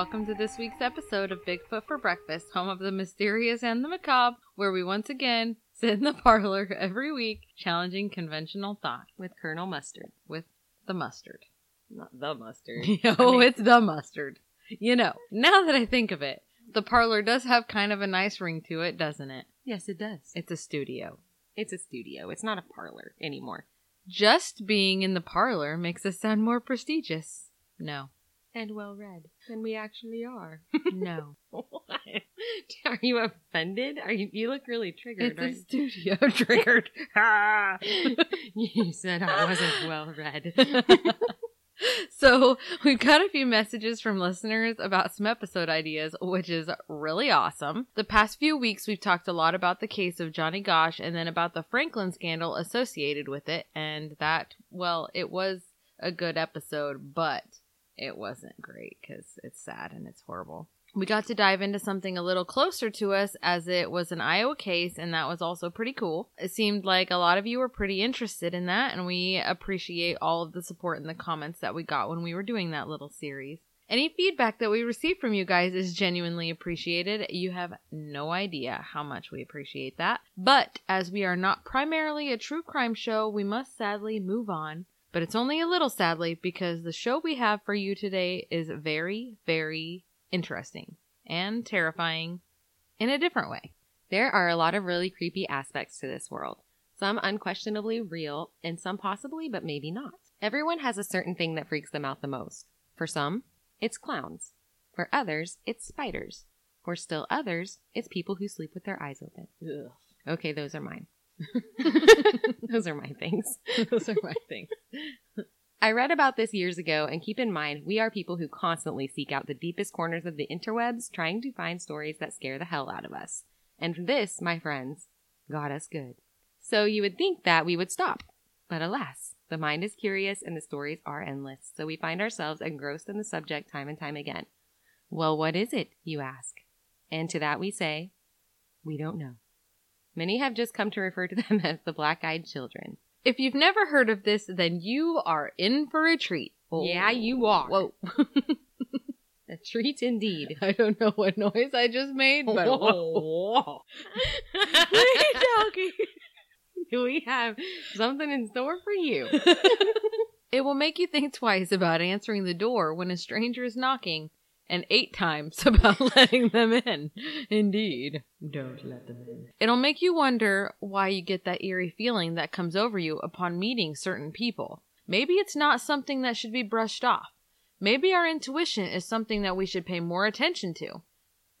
welcome to this week's episode of Bigfoot for Breakfast, home of the mysterious and the macabre, where we once again sit in the parlor every week challenging conventional thought with Colonel Mustard. with the mustard. Not the mustard. oh, I mean- it's the mustard. You know, now that I think of it, the parlor does have kind of a nice ring to it, doesn't it? Yes, it does. It's a studio. It's a studio. It's not a parlor anymore. Just being in the parlor makes us sound more prestigious. No. And well read than we actually are. No. What? Are you offended? Are you? You look really triggered. it's a studio triggered. Ah. you? you said I wasn't well read. so we've got a few messages from listeners about some episode ideas, which is really awesome. The past few weeks, we've talked a lot about the case of Johnny Gosch and then about the Franklin scandal associated with it. And that, well, it was a good episode, but it wasn't great because it's sad and it's horrible. We got to dive into something a little closer to us as it was an Iowa case, and that was also pretty cool. It seemed like a lot of you were pretty interested in that, and we appreciate all of the support and the comments that we got when we were doing that little series. Any feedback that we receive from you guys is genuinely appreciated. You have no idea how much we appreciate that. But as we are not primarily a true crime show, we must sadly move on. But it's only a little sadly because the show we have for you today is very, very interesting and terrifying in a different way. There are a lot of really creepy aspects to this world. Some unquestionably real, and some possibly, but maybe not. Everyone has a certain thing that freaks them out the most. For some, it's clowns. For others, it's spiders. For still others, it's people who sleep with their eyes open. Okay, those are mine. those are my things. Those are my things. I read about this years ago, and keep in mind, we are people who constantly seek out the deepest corners of the interwebs trying to find stories that scare the hell out of us. And this, my friends, got us good. So you would think that we would stop. But alas, the mind is curious and the stories are endless, so we find ourselves engrossed in the subject time and time again. Well, what is it, you ask? And to that we say, we don't know. Many have just come to refer to them as the black eyed children. If you've never heard of this, then you are in for a treat. Oh. Yeah, you are. Whoa. A treat indeed. I don't know what noise I just made, but whoa. what are you talking? we have something in store for you. it will make you think twice about answering the door when a stranger is knocking, and eight times about letting them in. Indeed. Don't let them in. It'll make you wonder why you get that eerie feeling that comes over you upon meeting certain people. Maybe it's not something that should be brushed off. Maybe our intuition is something that we should pay more attention to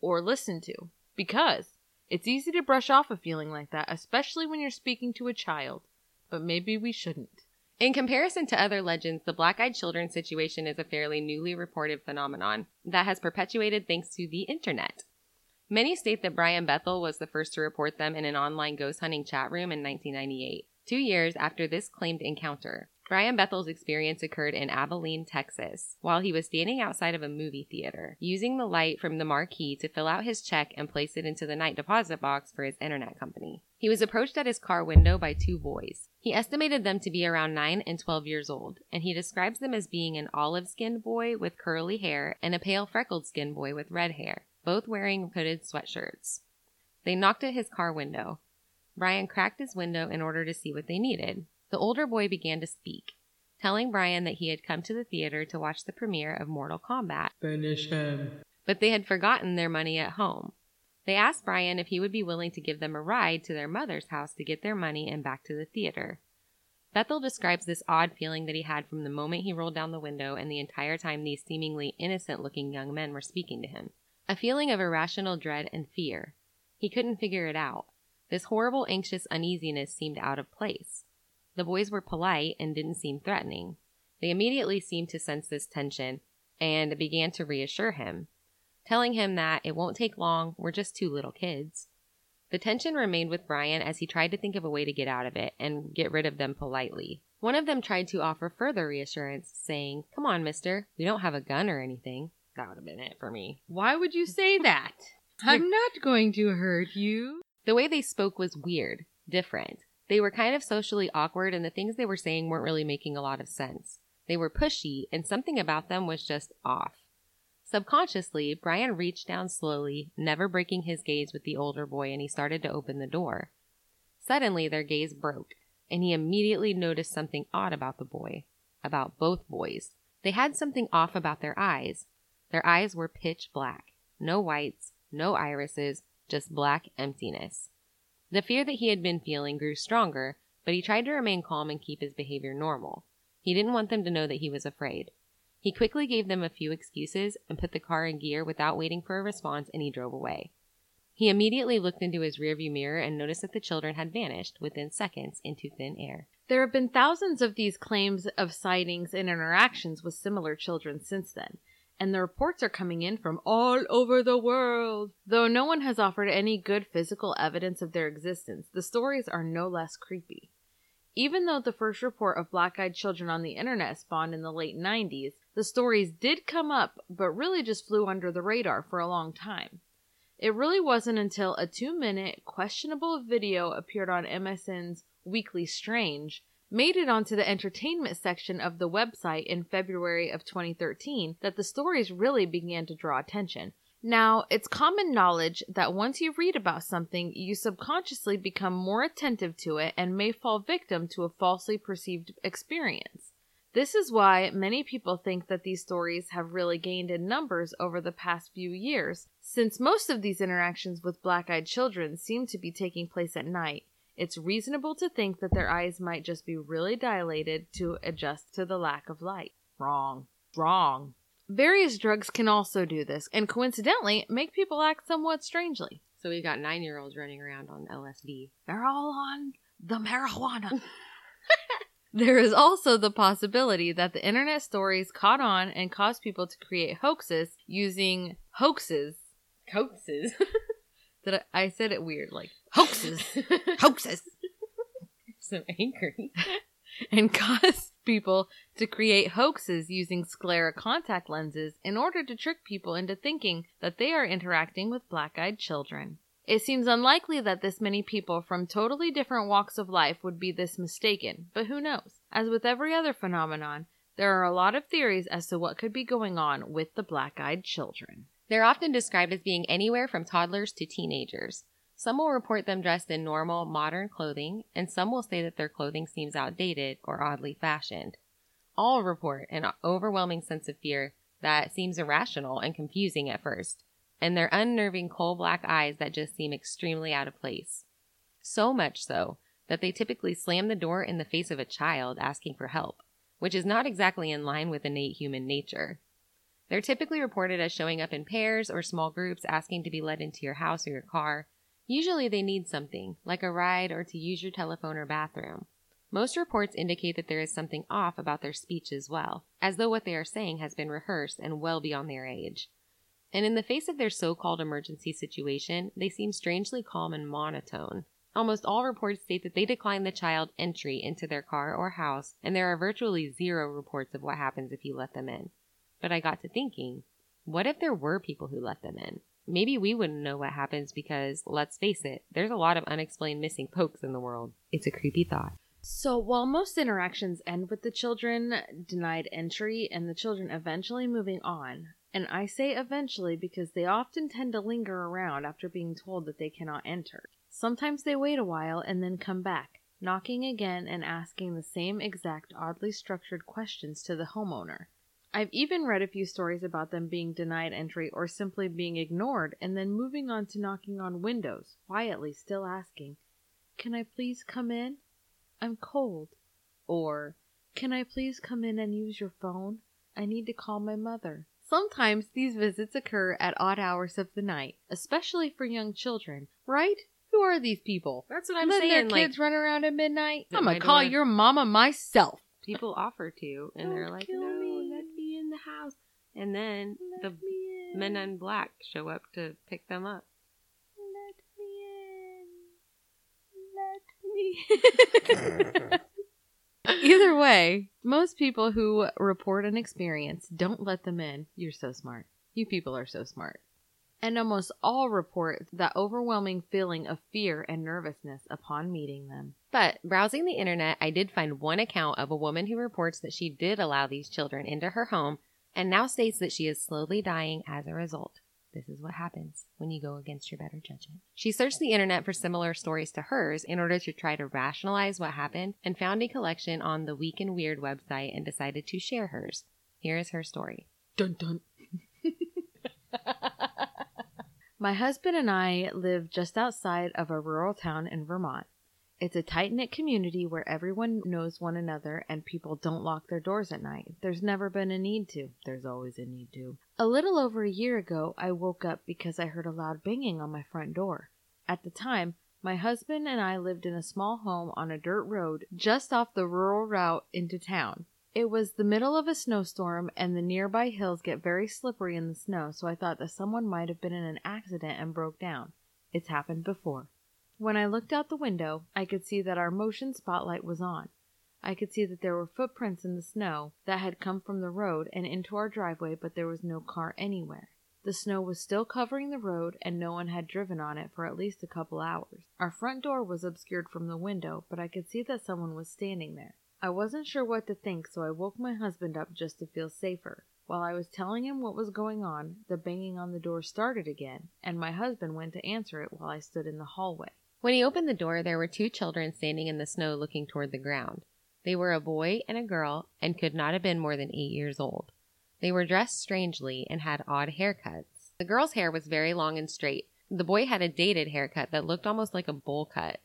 or listen to because it's easy to brush off a feeling like that, especially when you're speaking to a child. But maybe we shouldn't. In comparison to other legends, the black eyed children situation is a fairly newly reported phenomenon that has perpetuated thanks to the internet. Many state that Brian Bethel was the first to report them in an online ghost hunting chat room in 1998, two years after this claimed encounter. Brian Bethel's experience occurred in Abilene, Texas, while he was standing outside of a movie theater, using the light from the marquee to fill out his check and place it into the night deposit box for his internet company. He was approached at his car window by two boys. He estimated them to be around 9 and 12 years old, and he describes them as being an olive skinned boy with curly hair and a pale freckled skinned boy with red hair, both wearing hooded sweatshirts. They knocked at his car window. Brian cracked his window in order to see what they needed. The older boy began to speak, telling Brian that he had come to the theater to watch the premiere of Mortal Kombat, Finish him. but they had forgotten their money at home. They asked Brian if he would be willing to give them a ride to their mother's house to get their money and back to the theater. Bethel describes this odd feeling that he had from the moment he rolled down the window and the entire time these seemingly innocent looking young men were speaking to him. A feeling of irrational dread and fear. He couldn't figure it out. This horrible, anxious uneasiness seemed out of place. The boys were polite and didn't seem threatening. They immediately seemed to sense this tension and began to reassure him, telling him that it won't take long, we're just two little kids. The tension remained with Brian as he tried to think of a way to get out of it and get rid of them politely. One of them tried to offer further reassurance, saying, Come on, mister, we don't have a gun or anything. that would have been it for me. Why would you say that? I'm not going to hurt you. The way they spoke was weird, different. They were kind of socially awkward, and the things they were saying weren't really making a lot of sense. They were pushy, and something about them was just off. Subconsciously, Brian reached down slowly, never breaking his gaze with the older boy, and he started to open the door. Suddenly, their gaze broke, and he immediately noticed something odd about the boy, about both boys. They had something off about their eyes. Their eyes were pitch black. No whites, no irises, just black emptiness. The fear that he had been feeling grew stronger, but he tried to remain calm and keep his behavior normal. He didn't want them to know that he was afraid. He quickly gave them a few excuses and put the car in gear without waiting for a response and he drove away. He immediately looked into his rearview mirror and noticed that the children had vanished within seconds into thin air. There have been thousands of these claims of sightings and interactions with similar children since then, and the reports are coming in from all over the world. Though no one has offered any good physical evidence of their existence, the stories are no less creepy. Even though the first report of black eyed children on the internet spawned in the late 90s, the stories did come up, but really just flew under the radar for a long time. It really wasn't until a two minute questionable video appeared on MSN's Weekly Strange, made it onto the entertainment section of the website in February of 2013 that the stories really began to draw attention. Now, it's common knowledge that once you read about something, you subconsciously become more attentive to it and may fall victim to a falsely perceived experience. This is why many people think that these stories have really gained in numbers over the past few years, since most of these interactions with black eyed children seem to be taking place at night. It's reasonable to think that their eyes might just be really dilated to adjust to the lack of light. Wrong. Wrong. Various drugs can also do this, and coincidentally, make people act somewhat strangely. So we've got nine year olds running around on LSD. They're all on the marijuana. there is also the possibility that the internet stories caught on and caused people to create hoaxes using hoaxes. Hoaxes. That I, I said it weird, like hoaxes, hoaxes, so angry. and cause people to create hoaxes using sclera contact lenses in order to trick people into thinking that they are interacting with black eyed children. It seems unlikely that this many people from totally different walks of life would be this mistaken, but who knows? As with every other phenomenon, there are a lot of theories as to what could be going on with the black eyed children. They're often described as being anywhere from toddlers to teenagers. Some will report them dressed in normal, modern clothing, and some will say that their clothing seems outdated or oddly fashioned. All report an overwhelming sense of fear that seems irrational and confusing at first, and their unnerving coal black eyes that just seem extremely out of place. So much so that they typically slam the door in the face of a child asking for help, which is not exactly in line with innate human nature. They're typically reported as showing up in pairs or small groups asking to be let into your house or your car. Usually they need something, like a ride or to use your telephone or bathroom. Most reports indicate that there is something off about their speech as well, as though what they are saying has been rehearsed and well beyond their age. And in the face of their so called emergency situation, they seem strangely calm and monotone. Almost all reports state that they decline the child entry into their car or house, and there are virtually zero reports of what happens if you let them in. But I got to thinking, what if there were people who let them in? Maybe we wouldn't know what happens because, let's face it, there's a lot of unexplained missing pokes in the world. It's a creepy thought. So, while most interactions end with the children denied entry and the children eventually moving on, and I say eventually because they often tend to linger around after being told that they cannot enter. Sometimes they wait a while and then come back, knocking again and asking the same exact oddly structured questions to the homeowner. I've even read a few stories about them being denied entry or simply being ignored and then moving on to knocking on windows, quietly still asking, Can I please come in? I'm cold. Or, Can I please come in and use your phone? I need to call my mother. Sometimes these visits occur at odd hours of the night, especially for young children, right? Who are these people? That's what I'm Letting saying. their kids run around at midnight? I'm gonna call door. your mama myself. people offer to, and they're Don't like, kill no, me. let me in the house. And then the me men in black show up to pick them up. Let me in. Let me. Either way, most people who report an experience don't let them in. You're so smart. You people are so smart. And almost all report that overwhelming feeling of fear and nervousness upon meeting them. But browsing the internet, I did find one account of a woman who reports that she did allow these children into her home and now states that she is slowly dying as a result. This is what happens when you go against your better judgment. She searched the internet for similar stories to hers in order to try to rationalize what happened and found a collection on the Week in Weird website and decided to share hers. Here is her story. Dun dun. My husband and I live just outside of a rural town in Vermont. It's a tight knit community where everyone knows one another and people don't lock their doors at night. There's never been a need to. There's always a need to. A little over a year ago, I woke up because I heard a loud banging on my front door. At the time, my husband and I lived in a small home on a dirt road just off the rural route into town. It was the middle of a snowstorm, and the nearby hills get very slippery in the snow, so I thought that someone might have been in an accident and broke down. It's happened before. When I looked out the window, I could see that our motion spotlight was on. I could see that there were footprints in the snow that had come from the road and into our driveway, but there was no car anywhere. The snow was still covering the road, and no one had driven on it for at least a couple hours. Our front door was obscured from the window, but I could see that someone was standing there. I wasn't sure what to think, so I woke my husband up just to feel safer. While I was telling him what was going on, the banging on the door started again, and my husband went to answer it while I stood in the hallway. When he opened the door, there were two children standing in the snow looking toward the ground. They were a boy and a girl and could not have been more than eight years old. They were dressed strangely and had odd haircuts. The girl's hair was very long and straight. The boy had a dated haircut that looked almost like a bowl cut.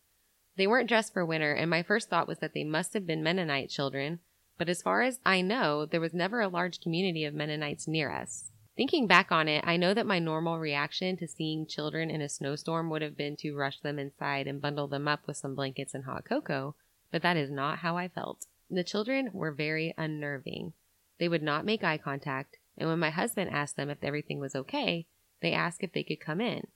They weren't dressed for winter, and my first thought was that they must have been Mennonite children, but as far as I know, there was never a large community of Mennonites near us. Thinking back on it, I know that my normal reaction to seeing children in a snowstorm would have been to rush them inside and bundle them up with some blankets and hot cocoa, but that is not how I felt. The children were very unnerving. They would not make eye contact, and when my husband asked them if everything was okay, they asked if they could come in.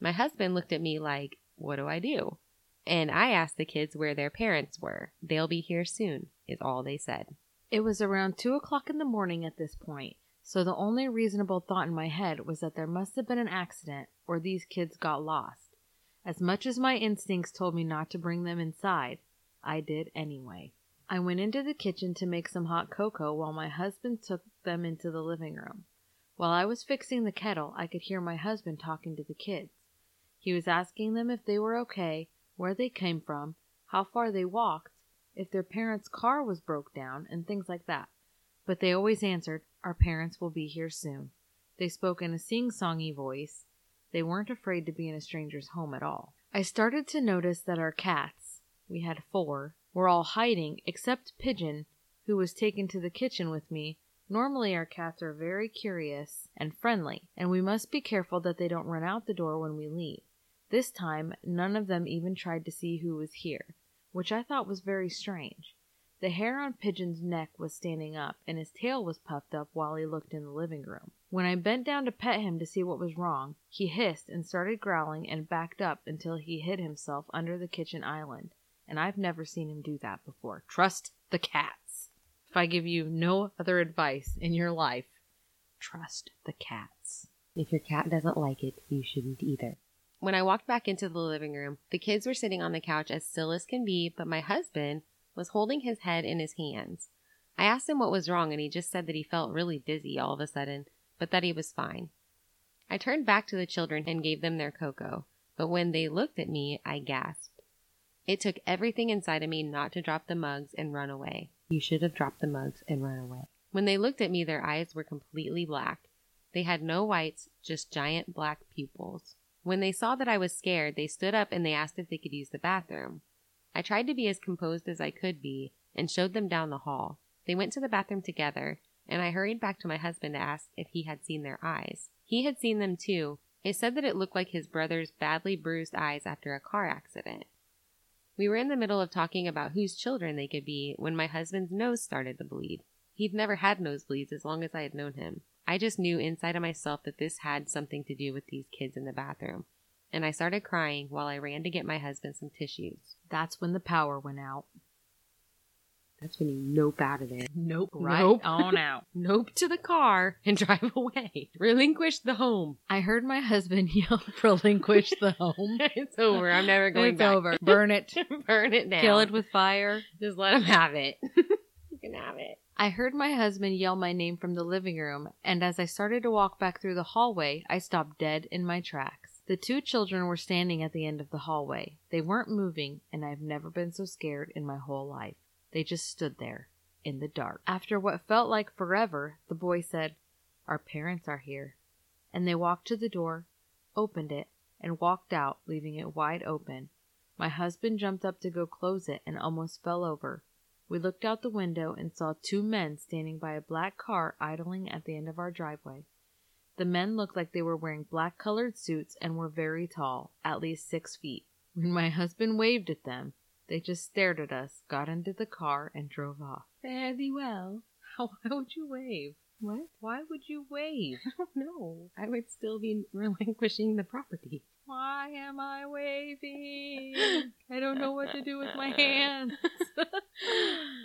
My husband looked at me like, What do I do? And I asked the kids where their parents were. They'll be here soon, is all they said. It was around two o'clock in the morning at this point, so the only reasonable thought in my head was that there must have been an accident or these kids got lost. As much as my instincts told me not to bring them inside, I did anyway. I went into the kitchen to make some hot cocoa while my husband took them into the living room. While I was fixing the kettle, I could hear my husband talking to the kids. He was asking them if they were okay where they came from, how far they walked, if their parents' car was broke down, and things like that. But they always answered, Our parents will be here soon. They spoke in a sing songy voice. They weren't afraid to be in a stranger's home at all. I started to notice that our cats, we had four, were all hiding except Pigeon, who was taken to the kitchen with me. Normally, our cats are very curious and friendly, and we must be careful that they don't run out the door when we leave. This time, none of them even tried to see who was here, which I thought was very strange. The hair on Pigeon's neck was standing up, and his tail was puffed up while he looked in the living room. When I bent down to pet him to see what was wrong, he hissed and started growling and backed up until he hid himself under the kitchen island, and I've never seen him do that before. Trust the cats. If I give you no other advice in your life, trust the cats. If your cat doesn't like it, you shouldn't either. When I walked back into the living room, the kids were sitting on the couch as still as can be, but my husband was holding his head in his hands. I asked him what was wrong, and he just said that he felt really dizzy all of a sudden, but that he was fine. I turned back to the children and gave them their cocoa, but when they looked at me, I gasped. It took everything inside of me not to drop the mugs and run away. You should have dropped the mugs and run away. When they looked at me, their eyes were completely black. They had no whites, just giant black pupils. When they saw that I was scared, they stood up and they asked if they could use the bathroom. I tried to be as composed as I could be and showed them down the hall. They went to the bathroom together, and I hurried back to my husband to ask if he had seen their eyes. He had seen them too. He said that it looked like his brother's badly bruised eyes after a car accident. We were in the middle of talking about whose children they could be when my husband's nose started to bleed. He'd never had nosebleeds as long as I had known him. I just knew inside of myself that this had something to do with these kids in the bathroom. And I started crying while I ran to get my husband some tissues. That's when the power went out. That's when you nope out of there. Nope. Right Nope. on out. Nope to the car and drive away. Relinquish the home. I heard my husband yell, relinquish the home. it's over. I'm never going it's back. over. Burn it. Burn it down. Kill it with fire. Just let him have it. you can have it. I heard my husband yell my name from the living room, and as I started to walk back through the hallway, I stopped dead in my tracks. The two children were standing at the end of the hallway. They weren't moving, and I've never been so scared in my whole life. They just stood there, in the dark. After what felt like forever, the boy said, Our parents are here. And they walked to the door, opened it, and walked out, leaving it wide open. My husband jumped up to go close it and almost fell over. We looked out the window and saw two men standing by a black car idling at the end of our driveway. The men looked like they were wearing black colored suits and were very tall, at least six feet. When my husband waved at them, they just stared at us, got into the car, and drove off. Fare thee well. Why would you wave? What? Why would you wave? I don't know. I would still be relinquishing the property. Why am I waving? I don't know what to do with my hands.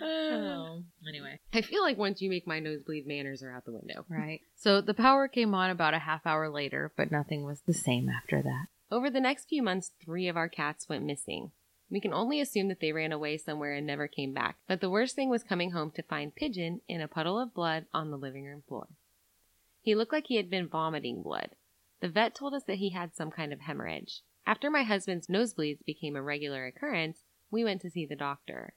oh. Anyway. I feel like once you make my nosebleed, manners are out the window. Right. So the power came on about a half hour later, but nothing was the same after that. Over the next few months, three of our cats went missing. We can only assume that they ran away somewhere and never came back, but the worst thing was coming home to find Pigeon in a puddle of blood on the living room floor. He looked like he had been vomiting blood. The vet told us that he had some kind of hemorrhage. After my husband's nosebleeds became a regular occurrence, we went to see the doctor.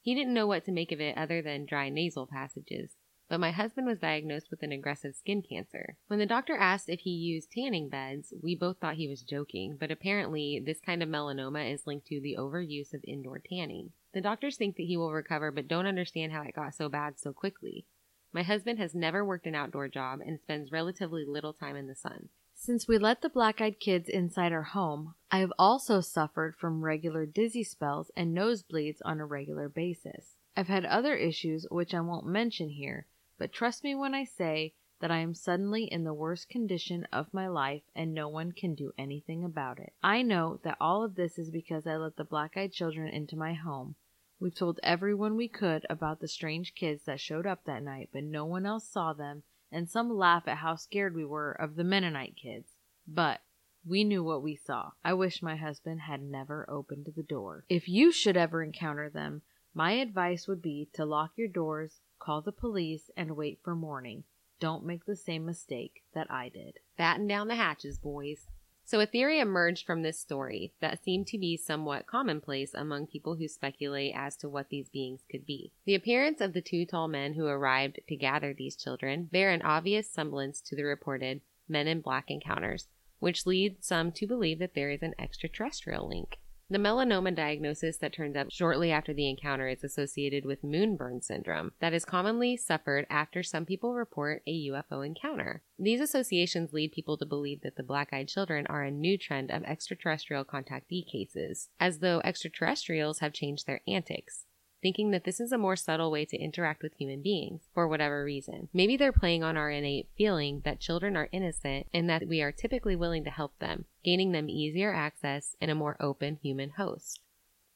He didn't know what to make of it other than dry nasal passages, but my husband was diagnosed with an aggressive skin cancer. When the doctor asked if he used tanning beds, we both thought he was joking, but apparently this kind of melanoma is linked to the overuse of indoor tanning. The doctors think that he will recover but don't understand how it got so bad so quickly. My husband has never worked an outdoor job and spends relatively little time in the sun. Since we let the black eyed kids inside our home, I have also suffered from regular dizzy spells and nosebleeds on a regular basis. I've had other issues which I won't mention here, but trust me when I say that I am suddenly in the worst condition of my life and no one can do anything about it. I know that all of this is because I let the black eyed children into my home. We've told everyone we could about the strange kids that showed up that night, but no one else saw them, and some laugh at how scared we were of the Mennonite kids. But we knew what we saw. I wish my husband had never opened the door. If you should ever encounter them, my advice would be to lock your doors, call the police, and wait for morning. Don't make the same mistake that I did. Batten down the hatches, boys. So a theory emerged from this story that seemed to be somewhat commonplace among people who speculate as to what these beings could be. The appearance of the two tall men who arrived to gather these children bear an obvious semblance to the reported men in black encounters, which leads some to believe that there is an extraterrestrial link. The melanoma diagnosis that turns up shortly after the encounter is associated with moonburn syndrome that is commonly suffered after some people report a UFO encounter. These associations lead people to believe that the black eyed children are a new trend of extraterrestrial contactee cases, as though extraterrestrials have changed their antics. Thinking that this is a more subtle way to interact with human beings, for whatever reason. Maybe they're playing on our innate feeling that children are innocent and that we are typically willing to help them, gaining them easier access and a more open human host.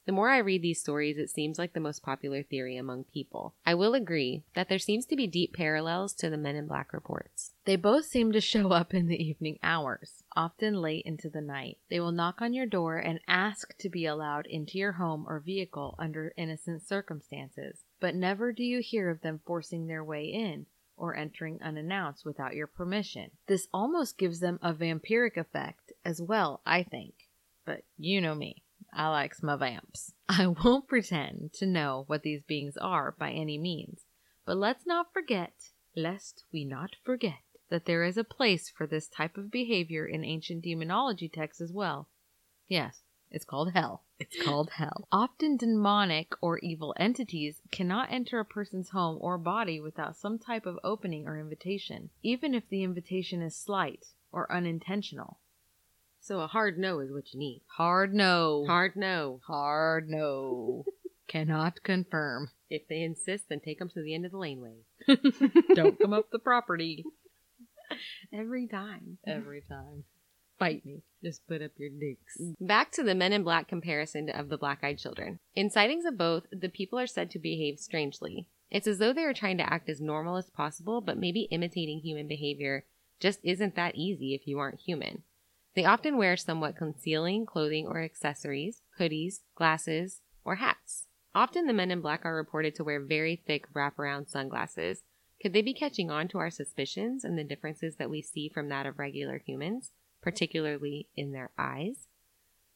The more I read these stories, it seems like the most popular theory among people. I will agree that there seems to be deep parallels to the Men in Black reports. They both seem to show up in the evening hours, often late into the night. They will knock on your door and ask to be allowed into your home or vehicle under innocent circumstances, but never do you hear of them forcing their way in or entering unannounced without your permission. This almost gives them a vampiric effect as well, I think. But you know me. I likes my vamps. I won't pretend to know what these beings are by any means, but let's not forget, lest we not forget, that there is a place for this type of behavior in ancient demonology texts as well. Yes, it's called hell. It's called hell. Often demonic or evil entities cannot enter a person's home or body without some type of opening or invitation, even if the invitation is slight or unintentional. So a hard no is what you need. Hard no. Hard no. Hard no. Cannot confirm. If they insist, then take them to the end of the laneway. Don't come up the property Every time. every time. Fight me. Just put up your dicks. Back to the Men in Black comparison of the black eyed children. In sightings of both, the people are said to behave strangely. It's as though they are trying to act as normal as possible, but maybe imitating human behavior just isn't that easy if you aren't human. They often wear somewhat concealing clothing or accessories, hoodies, glasses, or hats. Often the men in black are reported to wear very thick wraparound sunglasses. Could they be catching on to our suspicions and the differences that we see from that of regular humans, particularly in their eyes?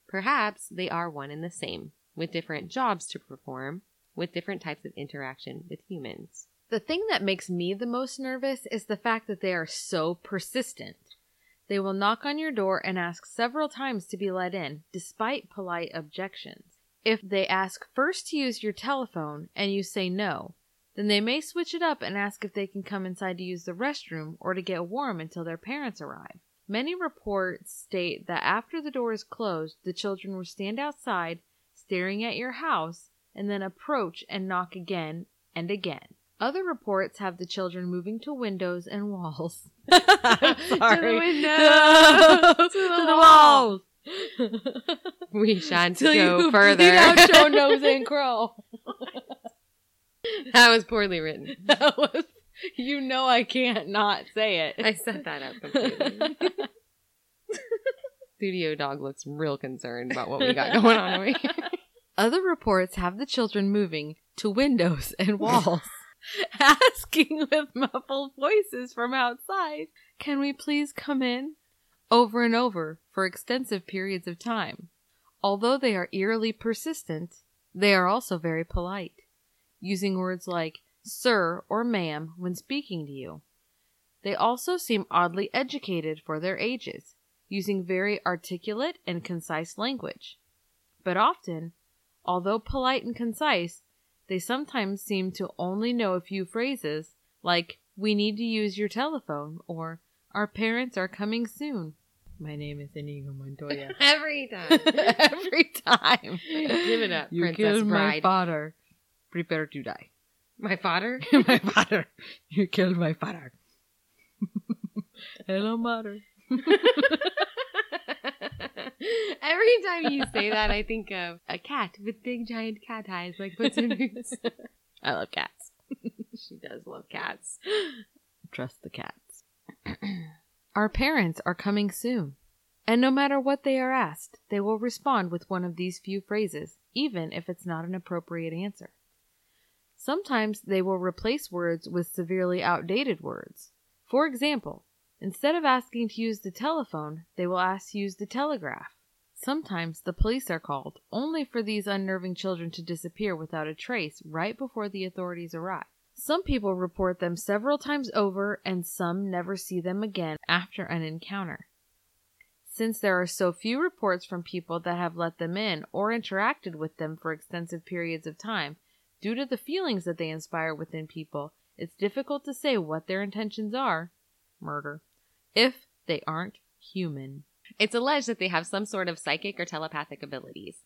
Perhaps they are one and the same, with different jobs to perform, with different types of interaction with humans. The thing that makes me the most nervous is the fact that they are so persistent. They will knock on your door and ask several times to be let in, despite polite objections. If they ask first to use your telephone and you say no, then they may switch it up and ask if they can come inside to use the restroom or to get warm until their parents arrive. Many reports state that after the door is closed, the children will stand outside, staring at your house, and then approach and knock again and again. Other reports have the children moving to windows and walls. sorry. To the windows, to the walls. We shan't Till go you further. out your nose and crawl. that was poorly written. That was, you know, I can't not say it. I set that up completely. Studio dog looks real concerned about what we got going on over here. Other reports have the children moving to windows and walls, asking with muffled voices from outside, Can we please come in? over and over for extensive periods of time. Although they are eerily persistent, they are also very polite, using words like sir or ma'am when speaking to you. They also seem oddly educated for their ages, using very articulate and concise language. But often, although polite and concise, they sometimes seem to only know a few phrases like, we need to use your telephone, or our parents are coming soon. My name is Inigo Montoya. Every time. Every time. Give it up, You Princess killed my father. Prepare to die. My father? my father. You killed my father. Hello, mother. Every time you say that, I think of a cat with big giant cat eyes like Boots. I love cats. she does love cats. Trust the cats. Our parents are coming soon. And no matter what they are asked, they will respond with one of these few phrases, even if it's not an appropriate answer. Sometimes they will replace words with severely outdated words. For example, instead of asking to use the telephone, they will ask to use the telegraph. Sometimes the police are called, only for these unnerving children to disappear without a trace right before the authorities arrive. Some people report them several times over, and some never see them again after an encounter. Since there are so few reports from people that have let them in or interacted with them for extensive periods of time, due to the feelings that they inspire within people, it's difficult to say what their intentions are murder if they aren't human. It's alleged that they have some sort of psychic or telepathic abilities.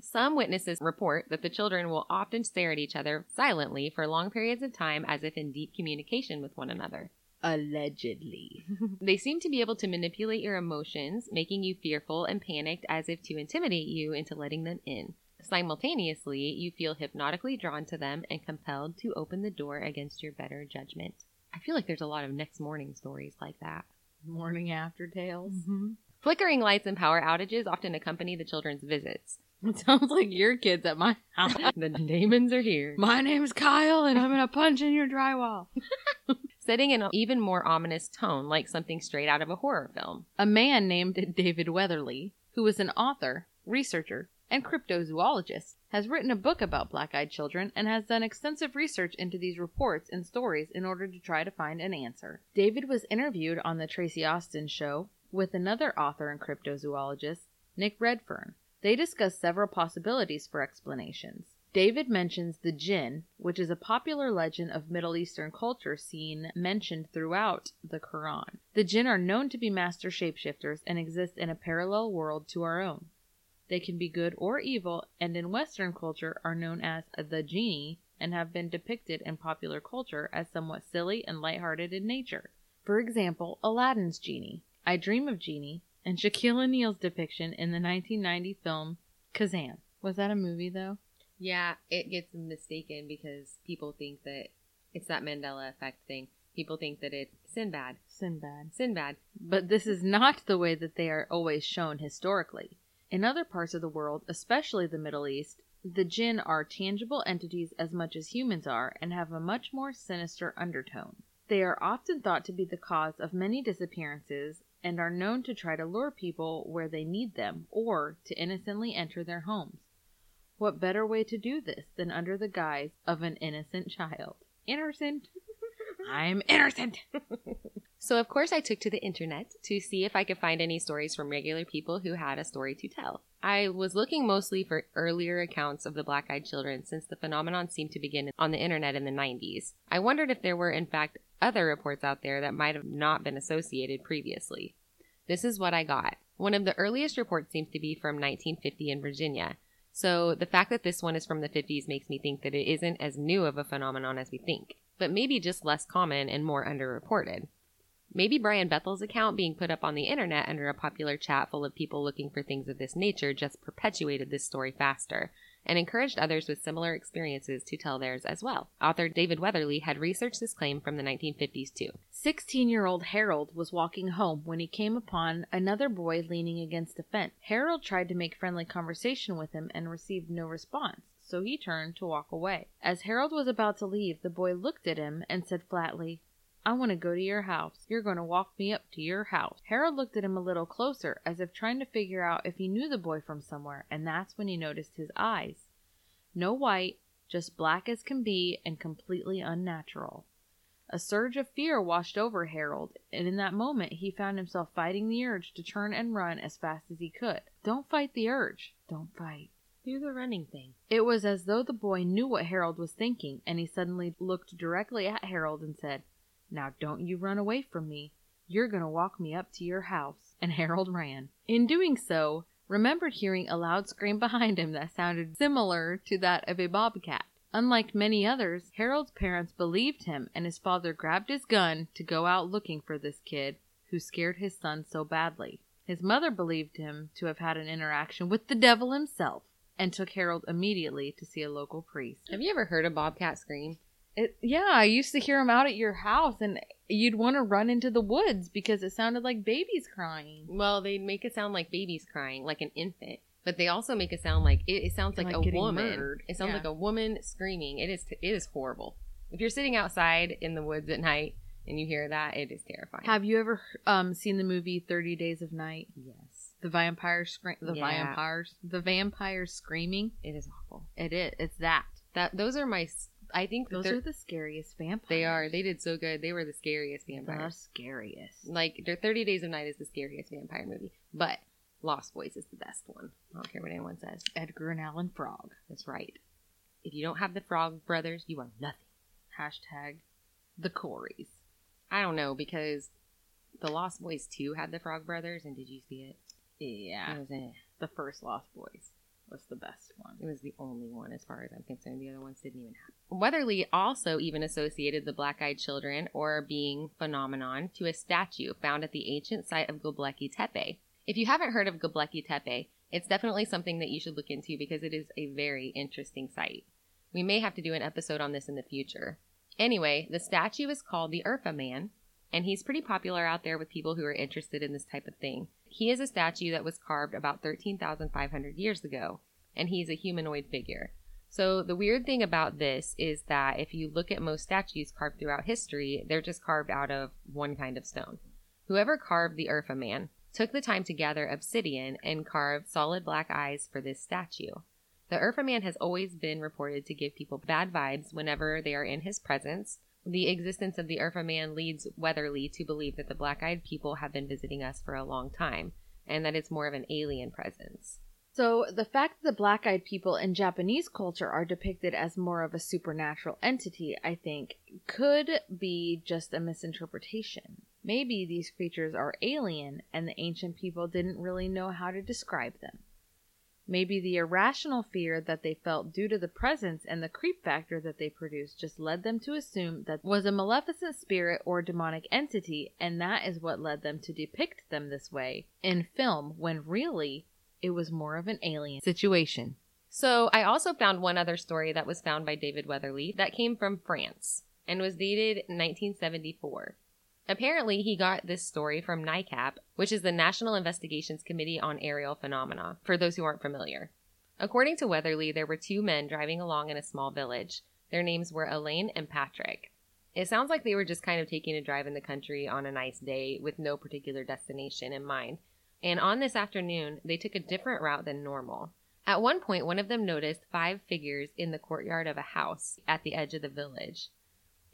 Some witnesses report that the children will often stare at each other silently for long periods of time as if in deep communication with one another. Allegedly. They seem to be able to manipulate your emotions, making you fearful and panicked as if to intimidate you into letting them in. Simultaneously, you feel hypnotically drawn to them and compelled to open the door against your better judgment. I feel like there's a lot of next morning stories like that. Morning after tales. Mm-hmm. Flickering lights and power outages often accompany the children's visits. It sounds like your kids at my house. the demons are here. My name's Kyle, and I'm gonna punch in your drywall. Setting an even more ominous tone, like something straight out of a horror film. A man named David Weatherly, who is an author, researcher, and cryptozoologist, has written a book about black eyed children and has done extensive research into these reports and stories in order to try to find an answer. David was interviewed on The Tracy Austin Show with another author and cryptozoologist, Nick Redfern. They discuss several possibilities for explanations. David mentions the jinn, which is a popular legend of Middle Eastern culture seen mentioned throughout the Quran. The jinn are known to be master shapeshifters and exist in a parallel world to our own. They can be good or evil, and in Western culture are known as the genie and have been depicted in popular culture as somewhat silly and lighthearted in nature. For example, Aladdin's genie. I dream of Jeannie, and Shaquille O'Neal's depiction in the 1990 film Kazaam. Was that a movie though? Yeah, it gets mistaken because people think that it's that Mandela effect thing. People think that it's Sinbad. Sinbad. Sinbad. But this is not the way that they are always shown historically. In other parts of the world, especially the Middle East, the jinn are tangible entities as much as humans are and have a much more sinister undertone. They are often thought to be the cause of many disappearances and are known to try to lure people where they need them or to innocently enter their homes. What better way to do this than under the guise of an innocent child? Innocent. I'm innocent. So, of course, I took to the internet to see if I could find any stories from regular people who had a story to tell. I was looking mostly for earlier accounts of the black eyed children since the phenomenon seemed to begin on the internet in the 90s. I wondered if there were, in fact, other reports out there that might have not been associated previously. This is what I got. One of the earliest reports seems to be from 1950 in Virginia. So the fact that this one is from the 50s makes me think that it isn't as new of a phenomenon as we think, but maybe just less common and more underreported. Maybe Brian Bethel's account being put up on the internet under a popular chat full of people looking for things of this nature just perpetuated this story faster and encouraged others with similar experiences to tell theirs as well. Author David Weatherly had researched this claim from the 1950s too. 16 year old Harold was walking home when he came upon another boy leaning against a fence. Harold tried to make friendly conversation with him and received no response, so he turned to walk away. As Harold was about to leave, the boy looked at him and said flatly, I want to go to your house. You're going to walk me up to your house. Harold looked at him a little closer, as if trying to figure out if he knew the boy from somewhere, and that's when he noticed his eyes. No white, just black as can be, and completely unnatural. A surge of fear washed over Harold, and in that moment he found himself fighting the urge to turn and run as fast as he could. Don't fight the urge. Don't fight. Do the running thing. It was as though the boy knew what Harold was thinking, and he suddenly looked directly at Harold and said, Now don't you run away from me. You're going to walk me up to your house. And Harold ran. In doing so, remembered hearing a loud scream behind him that sounded similar to that of a bobcat. Unlike many others, Harold's parents believed him, and his father grabbed his gun to go out looking for this kid who scared his son so badly. His mother believed him to have had an interaction with the devil himself and took Harold immediately to see a local priest. Have you ever heard a bobcat scream? It, yeah, I used to hear them out at your house, and you'd want to run into the woods because it sounded like babies crying. Well, they make it sound like babies crying, like an infant. But they also make it sound like it, it sounds like, Like a woman. murdered. It sounds Yeah. like a woman screaming. It is it is horrible. If you're sitting outside in the woods at night and you hear that, it is terrifying. Have you ever um, seen the movie Thirty Days of Night? yes, The vampire scream. The Yeah. vampires. The vampires screaming. it is awful. It is. It's that. That those are my. I think Those they're- the scariest vampires. they are. They did so good. They were the scariest vampires. the scariest. Like their Thirty Days of Night is the scariest vampire movie, but Lost Boys is the best one. I don't care what anyone says. Edgar and Allan Frog. That's right. If you don't have the Frog Brothers, you are nothing. Hashtag the Coreys. I don't know because the Lost Boys 2 had the Frog Brothers, and did you see it? Yeah. It was, eh. The first Lost Boys was the best one. It was the only one, as far as I'm concerned. The other ones didn't even have. Weatherly also even associated the black-eyed children, or being phenomenon, to a statue found at the ancient site of Göbekli Tepe. If you haven't heard of Göbekli Tepe, it's definitely something that you should look into because it is a very interesting site. We may have to do an episode on this in the future. Anyway, the statue is called the Urfa Man, and he's pretty popular out there with people who are interested in this type of thing. He is a statue that was carved about 13,500 years ago, and he's a humanoid figure. So the weird thing about this is that if you look at most statues carved throughout history, they're just carved out of one kind of stone. Whoever carved the Urfa man took the time to gather obsidian and carve solid black eyes for this statue. The Urfa man has always been reported to give people bad vibes whenever they are in his presence. The existence of the Urfa man leads Weatherly to believe that the black eyed people have been visiting us for a long time and that it's more of an alien presence. So, the fact that the black eyed people in Japanese culture are depicted as more of a supernatural entity, I think, could be just a misinterpretation. Maybe these creatures are alien and the ancient people didn't really know how to describe them. Maybe the irrational fear that they felt due to the presence and the creep factor that they produced just led them to assume that was a maleficent spirit or demonic entity, and that is what led them to depict them this way in film when really it was more of an alien situation. So I also found one other story that was found by David Weatherly that came from France and was dated 1974. Apparently, he got this story from NICAP, which is the National Investigations Committee on Aerial Phenomena, for those who aren't familiar. According to Weatherly, there were two men driving along in a small village. Their names were Elaine and Patrick. It sounds like they were just kind of taking a drive in the country on a nice day with no particular destination in mind. And on this afternoon, they took a different route than normal. At one point, one of them noticed five figures in the courtyard of a house at the edge of the village.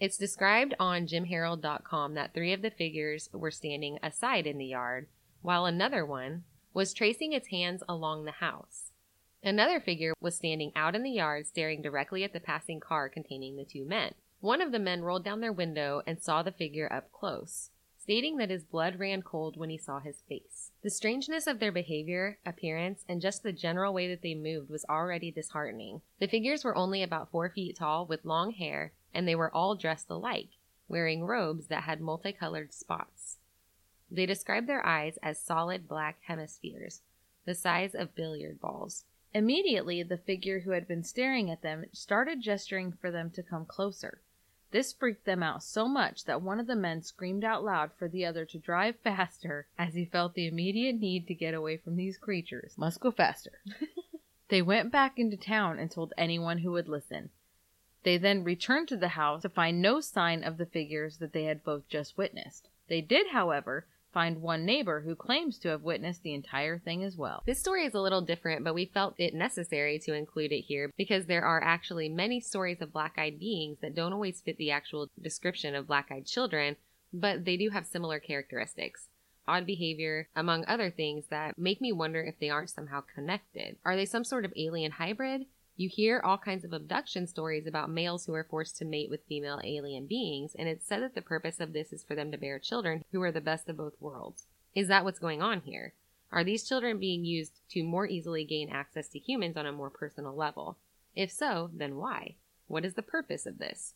It's described on jimharold.com that three of the figures were standing aside in the yard, while another one was tracing its hands along the house. Another figure was standing out in the yard staring directly at the passing car containing the two men. One of the men rolled down their window and saw the figure up close, stating that his blood ran cold when he saw his face. The strangeness of their behavior, appearance, and just the general way that they moved was already disheartening. The figures were only about four feet tall with long hair and they were all dressed alike, wearing robes that had multicolored spots. They described their eyes as solid black hemispheres, the size of billiard balls. Immediately, the figure who had been staring at them started gesturing for them to come closer. This freaked them out so much that one of the men screamed out loud for the other to drive faster as he felt the immediate need to get away from these creatures. Must go faster. they went back into town and told anyone who would listen. They then returned to the house to find no sign of the figures that they had both just witnessed. They did, however, find one neighbor who claims to have witnessed the entire thing as well. This story is a little different, but we felt it necessary to include it here because there are actually many stories of black eyed beings that don't always fit the actual description of black eyed children, but they do have similar characteristics. Odd behavior, among other things that make me wonder if they aren't somehow connected. Are they some sort of alien hybrid? You hear all kinds of abduction stories about males who are forced to mate with female alien beings, and it's said that the purpose of this is for them to bear children who are the best of both worlds. Is that what's going on here? Are these children being used to more easily gain access to humans on a more personal level? If so, then why? What is the purpose of this?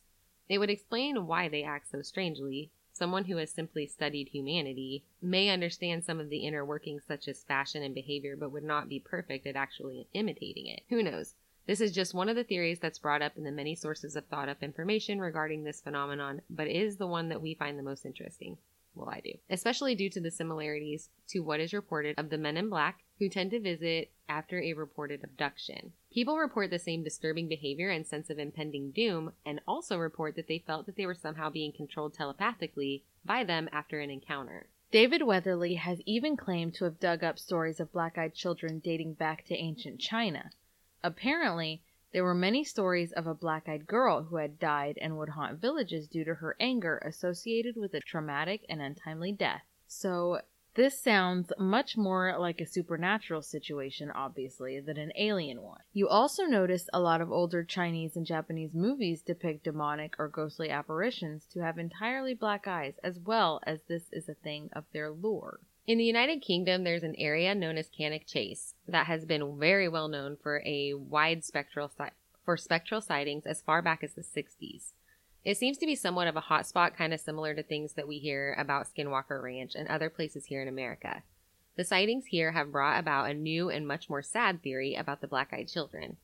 It would explain why they act so strangely. Someone who has simply studied humanity may understand some of the inner workings such as fashion and behavior, but would not be perfect at actually imitating it. Who knows? This is just one of the theories that's brought up in the many sources of thought up information regarding this phenomenon, but is the one that we find the most interesting. Well, I do. Especially due to the similarities to what is reported of the men in black who tend to visit after a reported abduction. People report the same disturbing behavior and sense of impending doom, and also report that they felt that they were somehow being controlled telepathically by them after an encounter. David Weatherly has even claimed to have dug up stories of black eyed children dating back to ancient China. Apparently, there were many stories of a black eyed girl who had died and would haunt villages due to her anger associated with a traumatic and untimely death. So, this sounds much more like a supernatural situation, obviously, than an alien one. You also notice a lot of older Chinese and Japanese movies depict demonic or ghostly apparitions to have entirely black eyes, as well as this is a thing of their lore. In the United Kingdom, there's an area known as Cannock Chase that has been very well known for a wide spectral si- for spectral sightings as far back as the 60s. It seems to be somewhat of a hotspot, kind of similar to things that we hear about Skinwalker Ranch and other places here in America. The sightings here have brought about a new and much more sad theory about the black eyed children.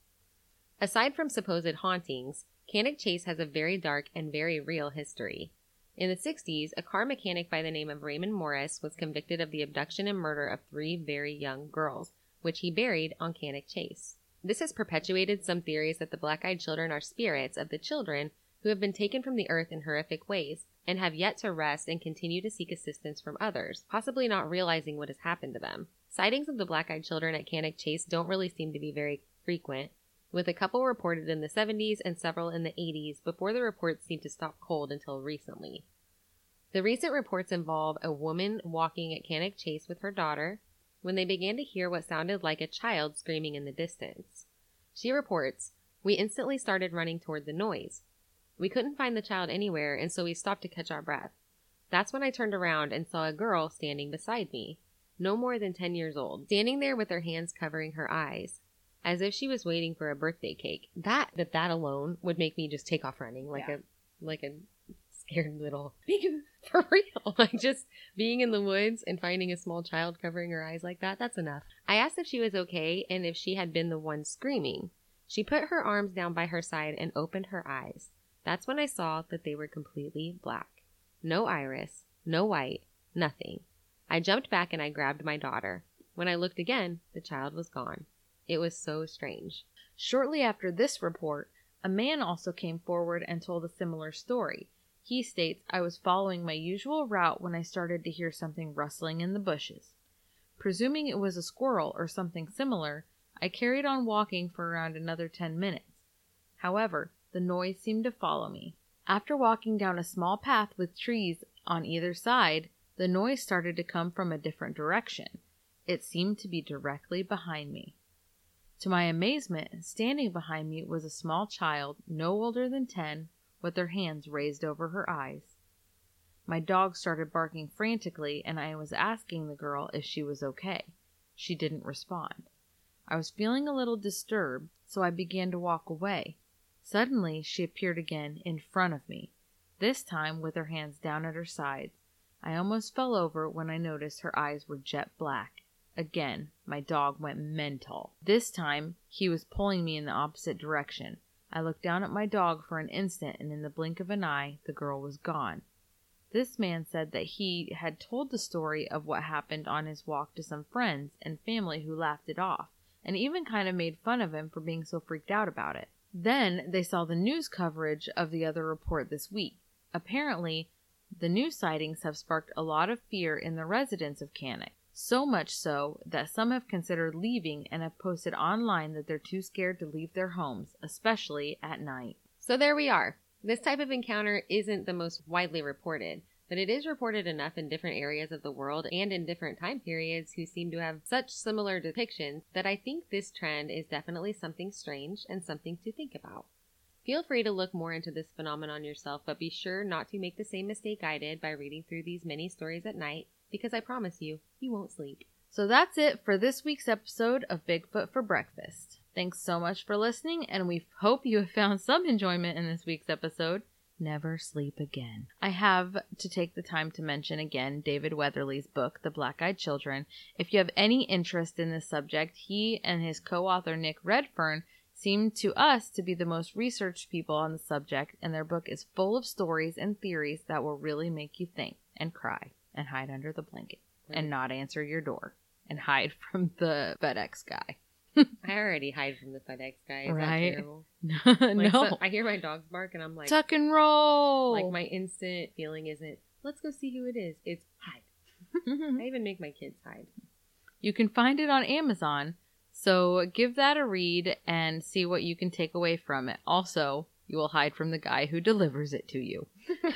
Aside from supposed hauntings, Cannock Chase has a very dark and very real history. In the 60s, a car mechanic by the name of Raymond Morris was convicted of the abduction and murder of three very young girls, which he buried on Cannock Chase. This has perpetuated some theories that the black eyed children are spirits of the children who have been taken from the earth in horrific ways and have yet to rest and continue to seek assistance from others, possibly not realizing what has happened to them. Sightings of the black eyed children at Cannock Chase don't really seem to be very frequent, with a couple reported in the 70s and several in the 80s before the reports seemed to stop cold until recently. The recent reports involve a woman walking at Cannock Chase with her daughter when they began to hear what sounded like a child screaming in the distance. She reports, We instantly started running toward the noise. We couldn't find the child anywhere, and so we stopped to catch our breath. That's when I turned around and saw a girl standing beside me. no more than 10 years old, standing there with her hands covering her eyes, as if she was waiting for a birthday cake. That, that, that alone would make me just take off running like Yeah. a, like a scared little, for real. Like just being in the woods and finding a small child covering her eyes like that, that's enough. I asked if she was okay and if she had been the one screaming. She put her arms down by her side and opened her eyes. That's when I saw that they were completely black. No iris, no white, nothing. I jumped back and I grabbed my daughter. When I looked again, the child was gone. It was so strange. Shortly after this report, a man also came forward and told a similar story. He states, I was following my usual route when I started to hear something rustling in the bushes. Presuming it was a squirrel or something similar, I carried on walking for around another 10 minutes. However, the noise seemed to follow me. After walking down a small path with trees on either side, the noise started to come from a different direction. It seemed to be directly behind me. To my amazement, standing behind me was a small child, no older than 10, with her hands raised over her eyes. My dog started barking frantically, and I was asking the girl if she was okay. She didn't respond. I was feeling a little disturbed, so I began to walk away. Suddenly, she appeared again in front of me, this time with her hands down at her sides. I almost fell over when I noticed her eyes were jet black. Again, my dog went mental. This time, he was pulling me in the opposite direction. I looked down at my dog for an instant, and in the blink of an eye, the girl was gone. This man said that he had told the story of what happened on his walk to some friends and family who laughed it off, and even kind of made fun of him for being so freaked out about it. Then they saw the news coverage of the other report this week. Apparently, the new sightings have sparked a lot of fear in the residents of Cannock. So much so that some have considered leaving and have posted online that they're too scared to leave their homes, especially at night. So there we are. This type of encounter isn't the most widely reported, but it is reported enough in different areas of the world and in different time periods who seem to have such similar depictions that I think this trend is definitely something strange and something to think about. Feel free to look more into this phenomenon yourself, but be sure not to make the same mistake I did by reading through these many stories at night, because I promise you, you won't sleep. So that's it for this week's episode of Bigfoot for Breakfast. Thanks so much for listening, and we hope you have found some enjoyment in this week's episode. Never sleep again. I have to take the time to mention again David Weatherly's book, The Black Eyed Children. If you have any interest in this subject, he and his co author Nick Redfern seem to us to be the most researched people on the subject, and their book is full of stories and theories that will really make you think and cry and hide under the blanket and not answer your door and hide from the FedEx guy. I already hide from the FedEx guy. Is Right. that terrible? no, Like, so- I hear my dogs bark and I'm like, tuck and roll. like my instant feeling isn't, let's go see who it is. It's hide. I even make my kids hide. you can find it on Amazon, so give that a read and see what you can take away from it. Also, you will hide from the guy who delivers it to you.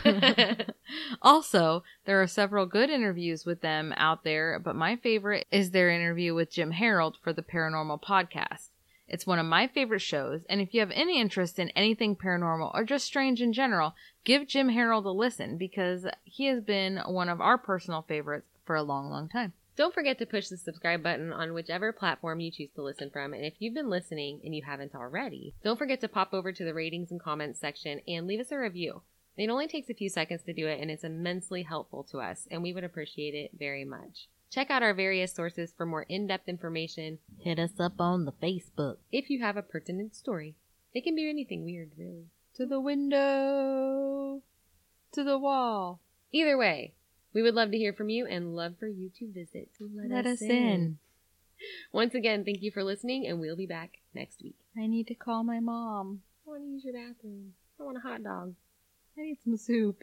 also, there are several good interviews with them out there, but my favorite is their interview with Jim Harold for the Paranormal Podcast. It's one of my favorite shows, and if you have any interest in anything paranormal or just strange in general, give Jim Harold a listen because he has been one of our personal favorites for a long, long time. Don't forget to push the subscribe button on whichever platform you choose to listen from. And if you've been listening and you haven't already, don't forget to pop over to the ratings and comments section and leave us a review. It only takes a few seconds to do it and it's immensely helpful to us, and we would appreciate it very much. Check out our various sources for more in depth information Hit us up on the Facebook. if you have a pertinent story. It can be anything weird, really. To the window. To the wall. Either way, we would love to hear from you and love for you to visit. Let, us in. Once again, thank you for listening, and we'll be back next week. I need to call my mom. I want to use your bathroom. I want a hot dog. I need some soup.